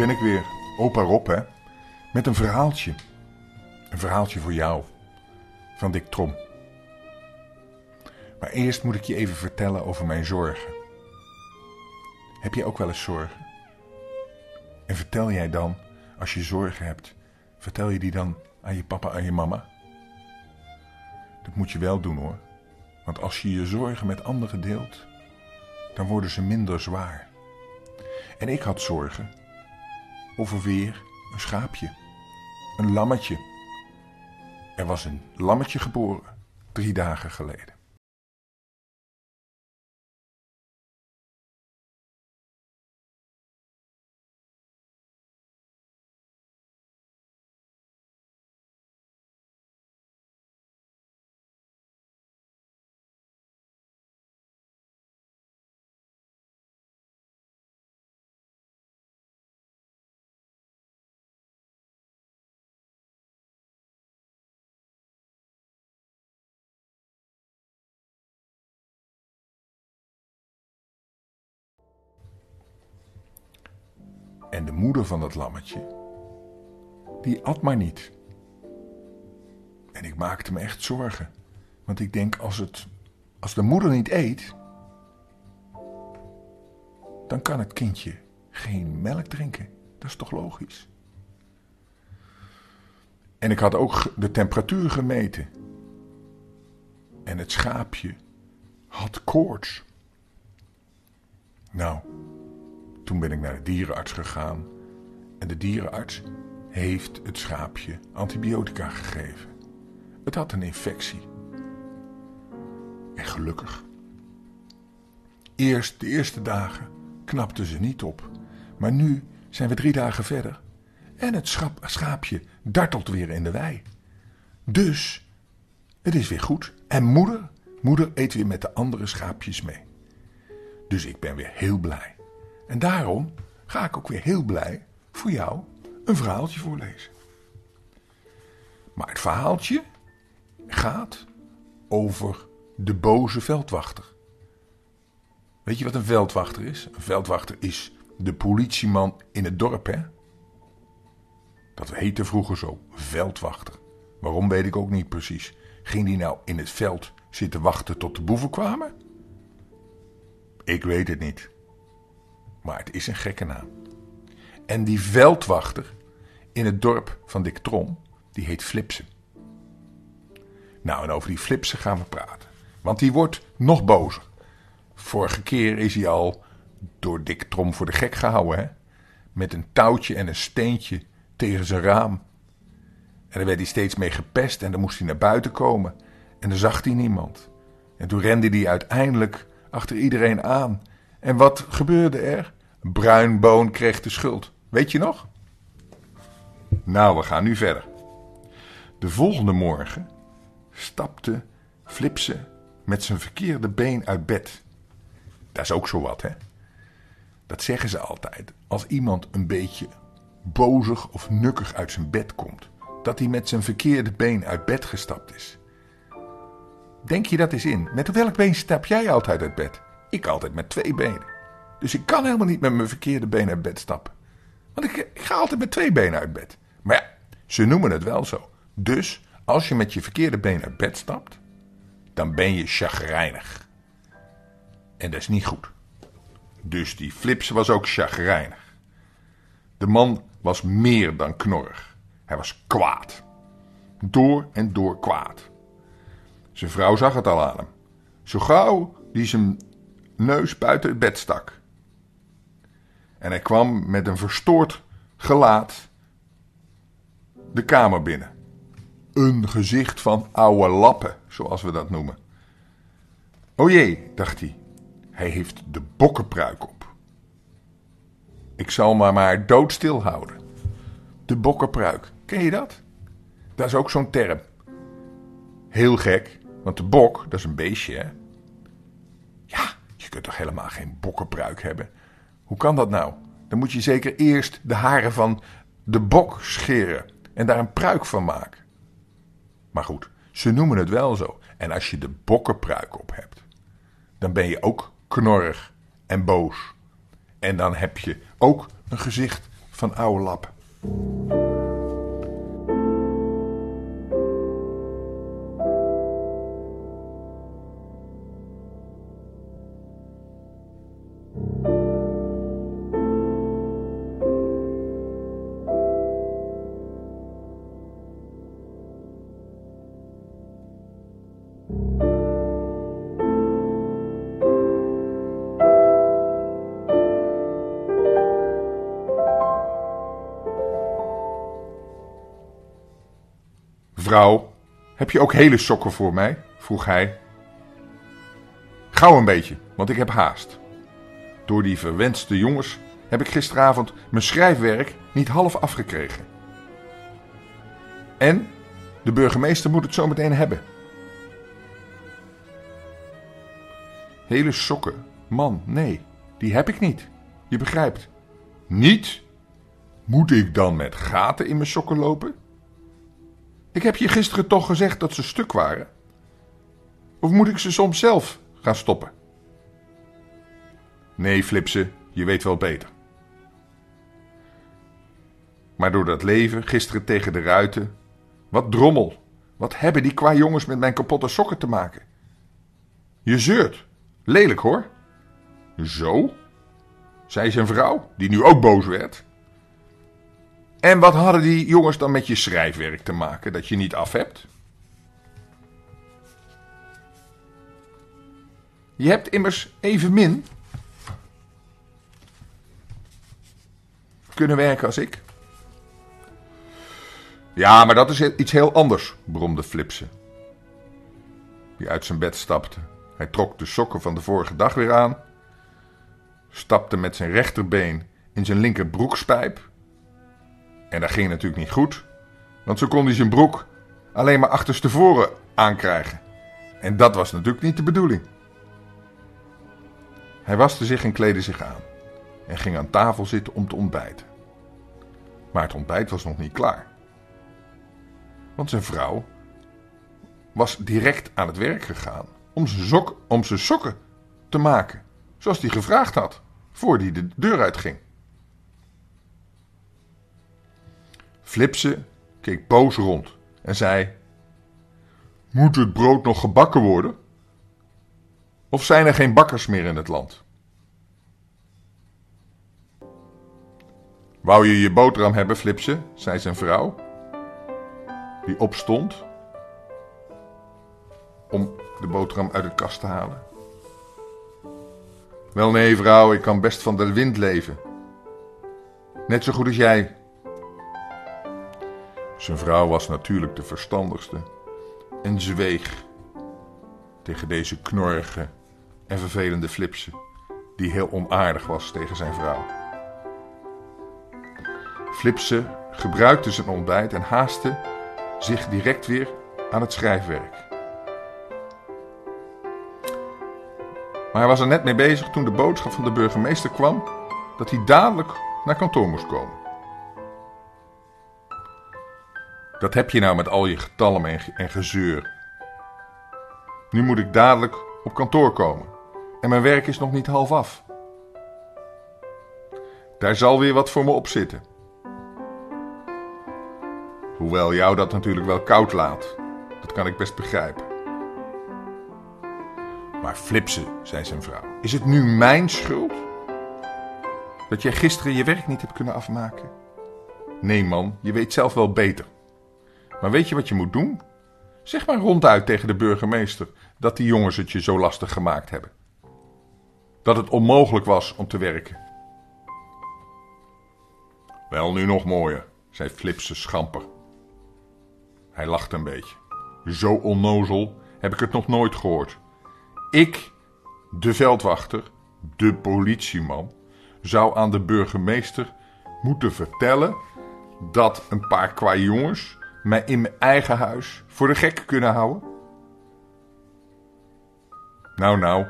ben ik weer, opa Rob, hè? Met een verhaaltje. Een verhaaltje voor jou. Van Dick Trom. Maar eerst moet ik je even vertellen over mijn zorgen. Heb jij ook wel eens zorgen? En vertel jij dan, als je zorgen hebt, vertel je die dan aan je papa en je mama? Dat moet je wel doen hoor. Want als je je zorgen met anderen deelt, dan worden ze minder zwaar. En ik had zorgen over weer een schaapje, een lammetje. Er was een lammetje geboren, drie dagen geleden. En de moeder van dat lammetje, die at maar niet. En ik maakte me echt zorgen. Want ik denk, als, het, als de moeder niet eet, dan kan het kindje geen melk drinken. Dat is toch logisch? En ik had ook de temperatuur gemeten. En het schaapje had koorts. Nou, toen ben ik naar de dierenarts gegaan en de dierenarts heeft het schaapje antibiotica gegeven. Het had een infectie. En gelukkig. Eerst de eerste dagen knapte ze niet op, maar nu zijn we drie dagen verder en het schaapje dartelt weer in de wei. Dus het is weer goed. En moeder, moeder eet weer met de andere schaapjes mee. Dus ik ben weer heel blij. En daarom ga ik ook weer heel blij voor jou een verhaaltje voorlezen. Maar het verhaaltje gaat over de boze veldwachter. Weet je wat een veldwachter is? Een veldwachter is de politieman in het dorp, hè? Dat heette vroeger zo, veldwachter. Waarom weet ik ook niet precies. Ging die nou in het veld zitten wachten tot de boeven kwamen? Ik weet het niet. Maar het is een gekke naam. En die veldwachter in het dorp van Dick Trom, die heet Flipsen. Nou, en over die Flipsen gaan we praten. Want die wordt nog bozer. Vorige keer is hij al door Dick Trom voor de gek gehouden, hè? Met een touwtje en een steentje tegen zijn raam. En daar werd hij steeds mee gepest en dan moest hij naar buiten komen. En dan zag hij niemand. En toen rende hij uiteindelijk achter iedereen aan en wat gebeurde er? Bruinboon kreeg de schuld. Weet je nog? Nou, we gaan nu verder. De volgende morgen stapte Flipse met zijn verkeerde been uit bed. Dat is ook zo wat, hè? Dat zeggen ze altijd. Als iemand een beetje bozig of nukkig uit zijn bed komt, dat hij met zijn verkeerde been uit bed gestapt is. Denk je dat eens in? Met welk been stap jij altijd uit bed? Ik altijd met twee benen. Dus ik kan helemaal niet met mijn verkeerde been uit bed stappen. Want ik, ik ga altijd met twee benen uit bed. Maar ja, ze noemen het wel zo. Dus als je met je verkeerde been uit bed stapt, dan ben je chagrijnig. En dat is niet goed. Dus die Flips was ook chagrijnig. De man was meer dan knorrig. Hij was kwaad. Door en door kwaad. Zijn vrouw zag het al aan hem. Zo gauw die zijn neus buiten het bed stak. En hij kwam met een verstoord gelaat de kamer binnen. Een gezicht van oude lappen, zoals we dat noemen. O jee, dacht hij, hij heeft de bokkenpruik op. Ik zal maar maar doodstil houden. De bokkenpruik, ken je dat? Dat is ook zo'n term. Heel gek, want de bok, dat is een beestje, hè? Helemaal geen bokkenpruik hebben? Hoe kan dat nou? Dan moet je zeker eerst de haren van de bok scheren en daar een pruik van maken. Maar goed, ze noemen het wel zo. En als je de bokkenpruik op hebt, dan ben je ook knorrig en boos. En dan heb je ook een gezicht van oude lap. Vrouw, heb je ook hele sokken voor mij? vroeg hij. Gauw een beetje, want ik heb haast. Door die verwenste jongens heb ik gisteravond mijn schrijfwerk niet half afgekregen. En de burgemeester moet het zo meteen hebben. Hele sokken, man, nee, die heb ik niet. Je begrijpt. Niet? Moet ik dan met gaten in mijn sokken lopen? Ik heb je gisteren toch gezegd dat ze stuk waren? Of moet ik ze soms zelf gaan stoppen? Nee, Flipse, je weet wel beter. Maar door dat leven, gisteren tegen de ruiten. Wat drommel. Wat hebben die qua jongens met mijn kapotte sokken te maken? Je zeurt. Lelijk hoor. Zo? Zij zijn vrouw, die nu ook boos werd. En wat hadden die jongens dan met je schrijfwerk te maken dat je niet af hebt? Je hebt immers evenmin kunnen werken als ik. Ja, maar dat is iets heel anders, bromde Flipse. Die uit zijn bed stapte. Hij trok de sokken van de vorige dag weer aan, stapte met zijn rechterbeen in zijn linker broekspijp en dat ging natuurlijk niet goed, want zo kon hij zijn broek alleen maar achterstevoren aankrijgen. En dat was natuurlijk niet de bedoeling. Hij waste zich en kleedde zich aan en ging aan tafel zitten om te ontbijten. Maar het ontbijt was nog niet klaar. Want zijn vrouw was direct aan het werk gegaan om zijn, sok, om zijn sokken te maken, zoals hij gevraagd had, voor hij de deur uitging. Flipse keek boos rond en zei: Moet het brood nog gebakken worden? Of zijn er geen bakkers meer in het land? Wou je je boterham hebben, Flipse? zei zijn vrouw, die opstond om de boterham uit de kast te halen. Wel nee, vrouw, ik kan best van de wind leven. Net zo goed als jij, zijn vrouw was natuurlijk de verstandigste en zweeg tegen deze knorrige en vervelende Flipse, die heel onaardig was tegen zijn vrouw. Flipse gebruikte zijn ontbijt en haastte zich direct weer aan het schrijfwerk. Maar hij was er net mee bezig toen de boodschap van de burgemeester kwam dat hij dadelijk naar kantoor moest komen. Dat heb je nou met al je getallen en, en gezeur. Nu moet ik dadelijk op kantoor komen. En mijn werk is nog niet half af. Daar zal weer wat voor me op zitten. Hoewel jou dat natuurlijk wel koud laat. Dat kan ik best begrijpen. Maar Flipse, zei zijn vrouw, is het nu mijn schuld? Dat jij gisteren je werk niet hebt kunnen afmaken? Nee man, je weet zelf wel beter. Maar weet je wat je moet doen? Zeg maar ronduit tegen de burgemeester dat die jongens het je zo lastig gemaakt hebben. Dat het onmogelijk was om te werken. Wel nu nog mooier, zei Flipse schamper. Hij lachte een beetje. Zo onnozel heb ik het nog nooit gehoord. Ik, de veldwachter, de politieman, zou aan de burgemeester moeten vertellen dat een paar kwajongens mij in mijn eigen huis voor de gek kunnen houden? Nou, nou,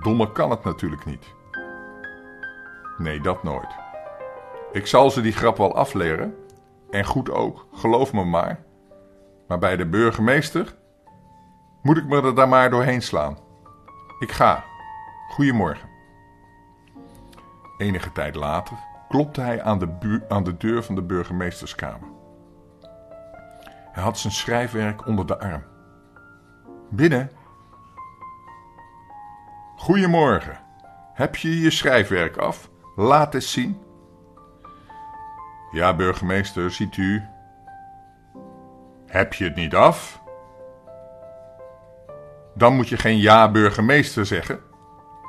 domme kan het natuurlijk niet. Nee, dat nooit. Ik zal ze die grap wel afleren. En goed ook, geloof me maar. Maar bij de burgemeester moet ik me er daar maar doorheen slaan. Ik ga. Goedemorgen. Enige tijd later klopte hij aan de, aan de deur van de burgemeesterskamer. Hij had zijn schrijfwerk onder de arm. Binnen. Goedemorgen. Heb je je schrijfwerk af? Laat eens zien. Ja, burgemeester, ziet u. Heb je het niet af? Dan moet je geen ja, burgemeester zeggen.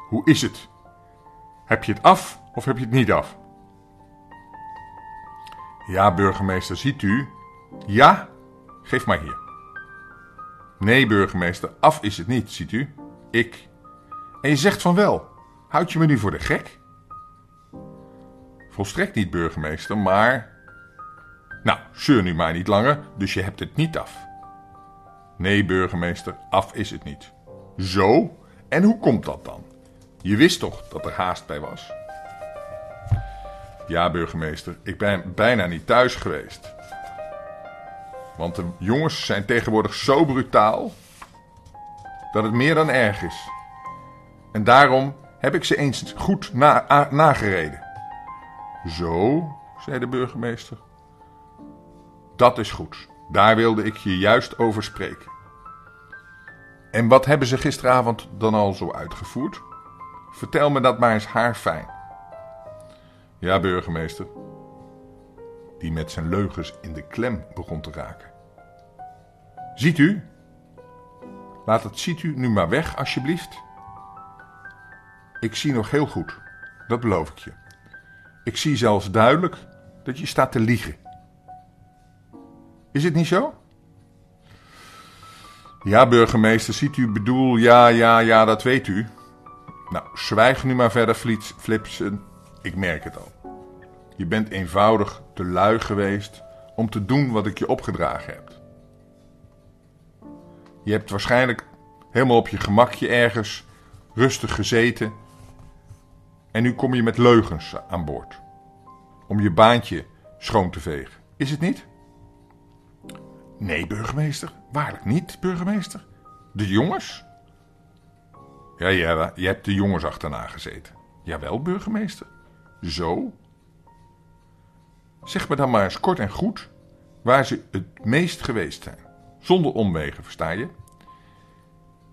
Hoe is het? Heb je het af of heb je het niet af? Ja, burgemeester, ziet u? Ja? Geef maar hier. Nee, burgemeester, af is het niet, ziet u? Ik. En je zegt van wel. Houd je me nu voor de gek? Volstrekt niet, burgemeester, maar. Nou, zeur nu maar niet langer, dus je hebt het niet af. Nee, burgemeester, af is het niet. Zo? En hoe komt dat dan? Je wist toch dat er haast bij was? Ja, burgemeester, ik ben bijna niet thuis geweest. Want de jongens zijn tegenwoordig zo brutaal dat het meer dan erg is. En daarom heb ik ze eens goed na nagereden. Zo, zei de burgemeester. Dat is goed. Daar wilde ik je juist over spreken. En wat hebben ze gisteravond dan al zo uitgevoerd? Vertel me dat maar eens haarfijn. Ja, burgemeester. Die met zijn leugens in de klem begon te raken. Ziet u? Laat het ziet u nu maar weg, alsjeblieft. Ik zie nog heel goed, dat beloof ik je. Ik zie zelfs duidelijk dat je staat te liegen. Is het niet zo? Ja, burgemeester, ziet u bedoel, ja, ja, ja, dat weet u. Nou, zwijg nu maar verder, Flipsen. Ik merk het al. Je bent eenvoudig te lui geweest om te doen wat ik je opgedragen heb. Je hebt waarschijnlijk helemaal op je gemakje ergens rustig gezeten. En nu kom je met leugens aan boord. Om je baantje schoon te vegen. Is het niet? Nee, burgemeester. Waarlijk niet, burgemeester. De jongens? Ja, ja, je hebt de jongens achterna gezeten. Jawel, burgemeester. Zo? Zeg me dan maar eens kort en goed waar ze het meest geweest zijn. Zonder omwegen, versta je?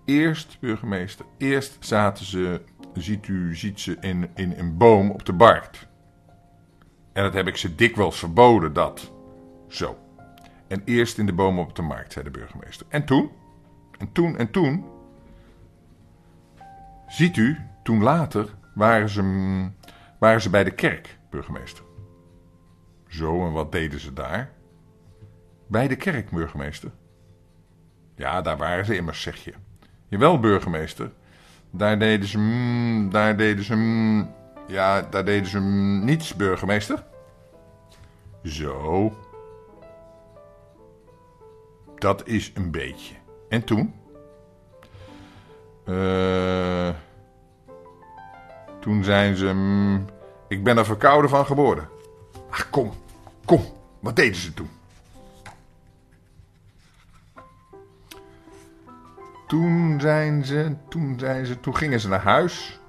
Eerst, burgemeester, eerst zaten ze, ziet u, ziet ze in, in een boom op de markt. En dat heb ik ze dikwijls verboden, dat. Zo. En eerst in de boom op de markt, zei de burgemeester. En toen? En toen en toen? Ziet u, toen later waren ze, mm, waren ze bij de kerk, burgemeester. Zo, en wat deden ze daar? Bij de kerk, burgemeester. Ja, daar waren ze immers, zeg je. Jawel, burgemeester. Daar deden ze... Daar deden ze... Ja, daar deden ze niets, burgemeester. Zo. Dat is een beetje. En toen? Uh, toen zijn ze... ik ben er verkouden van geboren. Ach, kom. Kom. Wat deden ze toen? Toen zijn ze, toen zijn ze, toen gingen ze naar huis.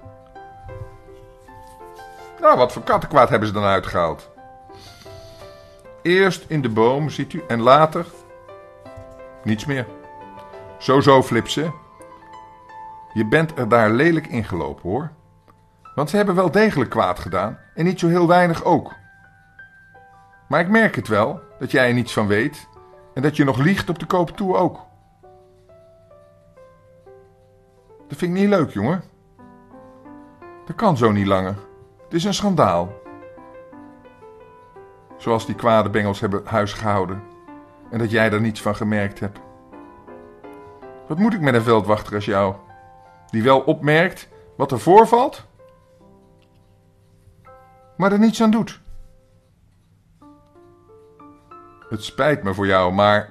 Nou, wat voor kattenkwaad hebben ze dan uitgehaald? Eerst in de boom, ziet u, en later niets meer. Zo zo, Flipse. Je bent er daar lelijk ingelopen, hoor. Want ze hebben wel degelijk kwaad gedaan en niet zo heel weinig ook. Maar ik merk het wel, dat jij er niets van weet en dat je nog liegt op de koop toe ook. Dat vind ik niet leuk, jongen. Dat kan zo niet langer. Het is een schandaal. Zoals die kwade bengels hebben huis gehouden. En dat jij daar niets van gemerkt hebt. Wat moet ik met een veldwachter als jou? Die wel opmerkt wat er voorvalt, maar er niets aan doet. Het spijt me voor jou, maar.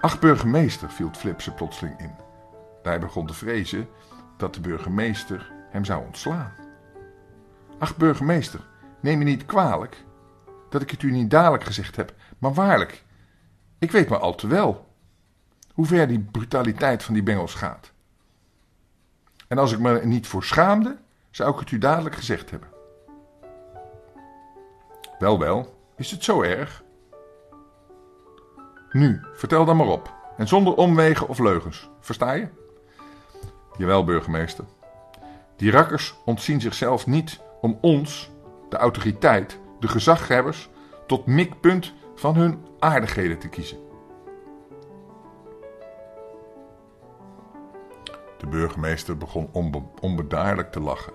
Ach, burgemeester, viel Flipse plotseling in. Hij begon te vrezen dat de burgemeester hem zou ontslaan. Ach, burgemeester, neem me niet kwalijk dat ik het u niet dadelijk gezegd heb, maar waarlijk, ik weet maar al te wel hoe ver die brutaliteit van die bengels gaat. En als ik me er niet voor schaamde, zou ik het u dadelijk gezegd hebben. Wel, wel, is het zo erg? Nu, vertel dan maar op. En zonder omwegen of leugens. Versta je? Jawel, burgemeester. Die rakkers ontzien zichzelf niet om ons, de autoriteit, de gezaghebbers, tot mikpunt van hun aardigheden te kiezen. De burgemeester begon onbe onbedaarlijk te lachen,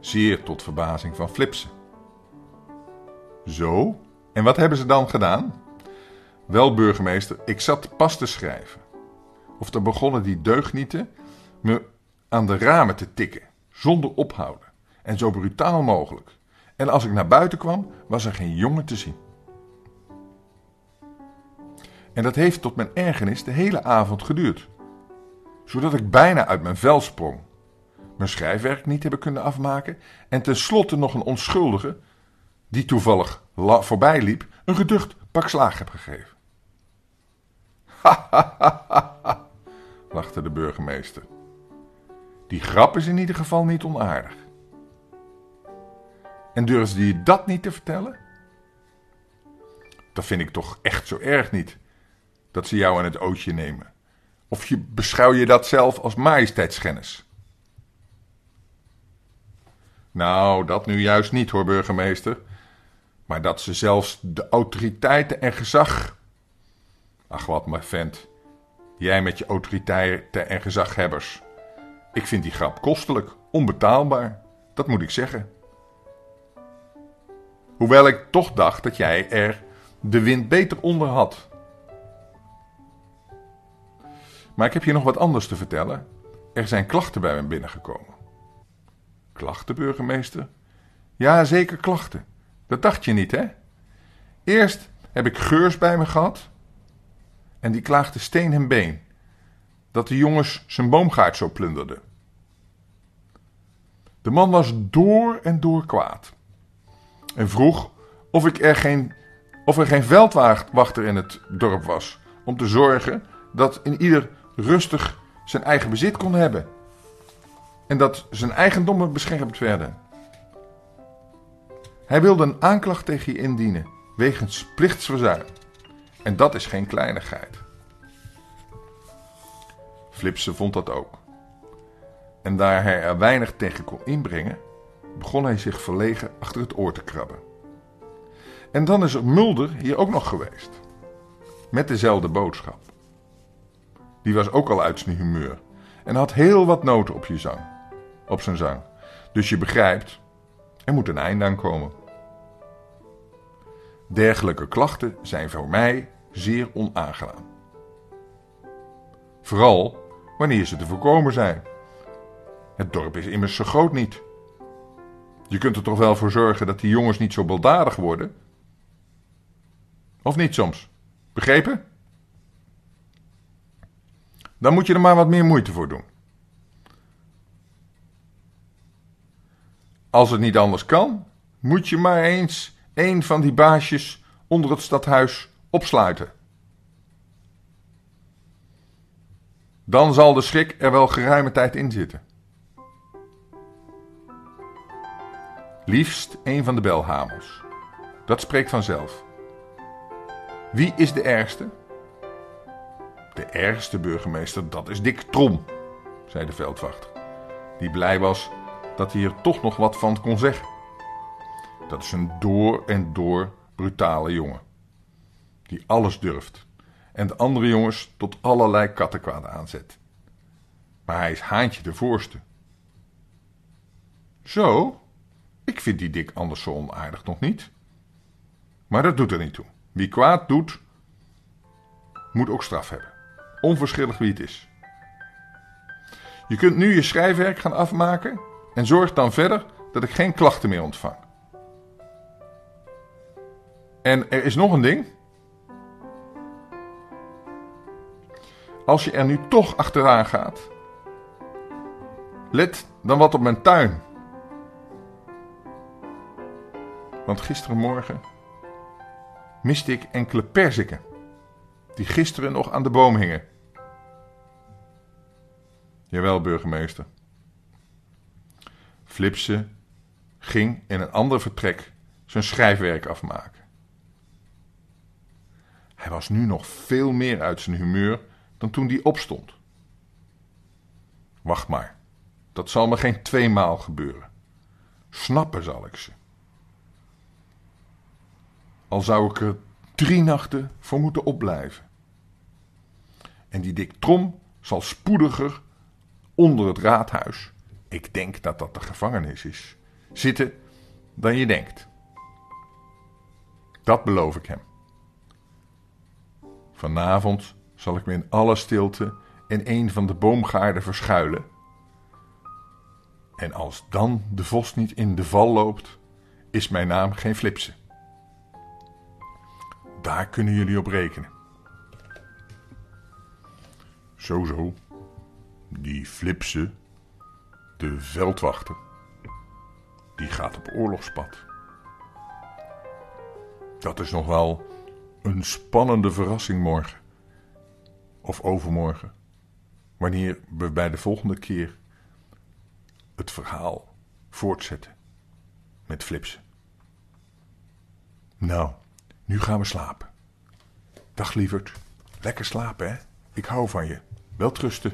zeer tot verbazing van Flipsen. Zo, en wat hebben ze dan gedaan? Wel, burgemeester, ik zat pas te schrijven. Of dan begonnen die deugnieten me aan de ramen te tikken, zonder ophouden. En zo brutaal mogelijk. En als ik naar buiten kwam, was er geen jongen te zien. En dat heeft tot mijn ergernis de hele avond geduurd. Zodat ik bijna uit mijn vel sprong. Mijn schrijfwerk niet hebben kunnen afmaken. En tenslotte nog een onschuldige, die toevallig voorbij liep, een geducht pak slaag heb gegeven. Lachte de burgemeester. Die grap is in ieder geval niet onaardig. En durfde je dat niet te vertellen? Dat vind ik toch echt zo erg niet, dat ze jou aan het ootje nemen. Of je, beschouw je dat zelf als majesteitsschennis? Nou, dat nu juist niet hoor, burgemeester. Maar dat ze zelfs de autoriteiten en gezag. Ach, wat mijn vent. Jij met je autoriteiten en gezaghebbers. Ik vind die grap kostelijk, onbetaalbaar. Dat moet ik zeggen. Hoewel ik toch dacht dat jij er de wind beter onder had. Maar ik heb je nog wat anders te vertellen. Er zijn klachten bij me binnengekomen. Klachten, burgemeester? Ja, zeker klachten. Dat dacht je niet, hè? Eerst heb ik Geurs bij me gehad. En die klaagde steen en been. Dat de jongens zijn boomgaard zo plunderden. De man was door en door kwaad. En vroeg of, ik er, geen, of er geen veldwachter in het dorp was. Om te zorgen dat in ieder rustig zijn eigen bezit kon hebben. En dat zijn eigendommen beschermd werden. Hij wilde een aanklacht tegen je indienen, wegens plichtsverzuim. En dat is geen kleinigheid. Flipse vond dat ook. En daar hij er weinig tegen kon inbrengen, begon hij zich verlegen achter het oor te krabben. En dan is er Mulder hier ook nog geweest. Met dezelfde boodschap. Die was ook al uit zijn humeur. En had heel wat noten op, je zang, op zijn zang. Dus je begrijpt, er moet een einde aan komen. Dergelijke klachten zijn voor mij zeer onaangenaam. Vooral wanneer ze te voorkomen zijn. Het dorp is immers zo groot niet. Je kunt er toch wel voor zorgen dat die jongens niet zo baldadig worden? Of niet soms? Begrepen? Dan moet je er maar wat meer moeite voor doen. Als het niet anders kan, moet je maar eens een van die baasjes onder het stadhuis opsluiten. Dan zal de schrik er wel geruime tijd in zitten. Liefst een van de belhamels. Dat spreekt vanzelf. Wie is de ergste? De ergste burgemeester, dat is Dick Trom, zei de veldwachter, die blij was dat hij er toch nog wat van kon zeggen. Dat is een door en door brutale jongen, die alles durft en de andere jongens tot allerlei kattenkwaad aanzet. Maar hij is Haantje de voorste. Zo, ik vind die dik anders zo onaardig nog niet. Maar dat doet er niet toe. Wie kwaad doet, moet ook straf hebben. Onverschillig wie het is. Je kunt nu je schrijfwerk gaan afmaken en zorg dan verder dat ik geen klachten meer ontvang. En er is nog een ding. Als je er nu toch achteraan gaat, let dan wat op mijn tuin. Want gisterenmorgen miste ik enkele perziken die gisteren nog aan de boom hingen. Jawel, burgemeester. Flipse ging in een ander vertrek zijn schrijfwerk afmaken. Hij was nu nog veel meer uit zijn humeur dan toen hij opstond. Wacht maar, dat zal me geen tweemaal gebeuren. Snappen zal ik ze. Al zou ik er drie nachten voor moeten opblijven. En die dik Trom zal spoediger onder het raadhuis, ik denk dat dat de gevangenis is, zitten dan je denkt. Dat beloof ik hem. Vanavond zal ik me in alle stilte in een van de boomgaarden verschuilen. En als dan de vos niet in de val loopt, is mijn naam geen Flipse. Daar kunnen jullie op rekenen. Zo zo, die Flipse, de veldwachter, die gaat op oorlogspad. Dat is nog wel een spannende verrassing morgen. Of overmorgen. Wanneer we bij de volgende keer het verhaal voortzetten met Flipse. Nou, nu gaan we slapen. Dag lieverd. Lekker slapen, hè? Ik hou van je. Wel trusten.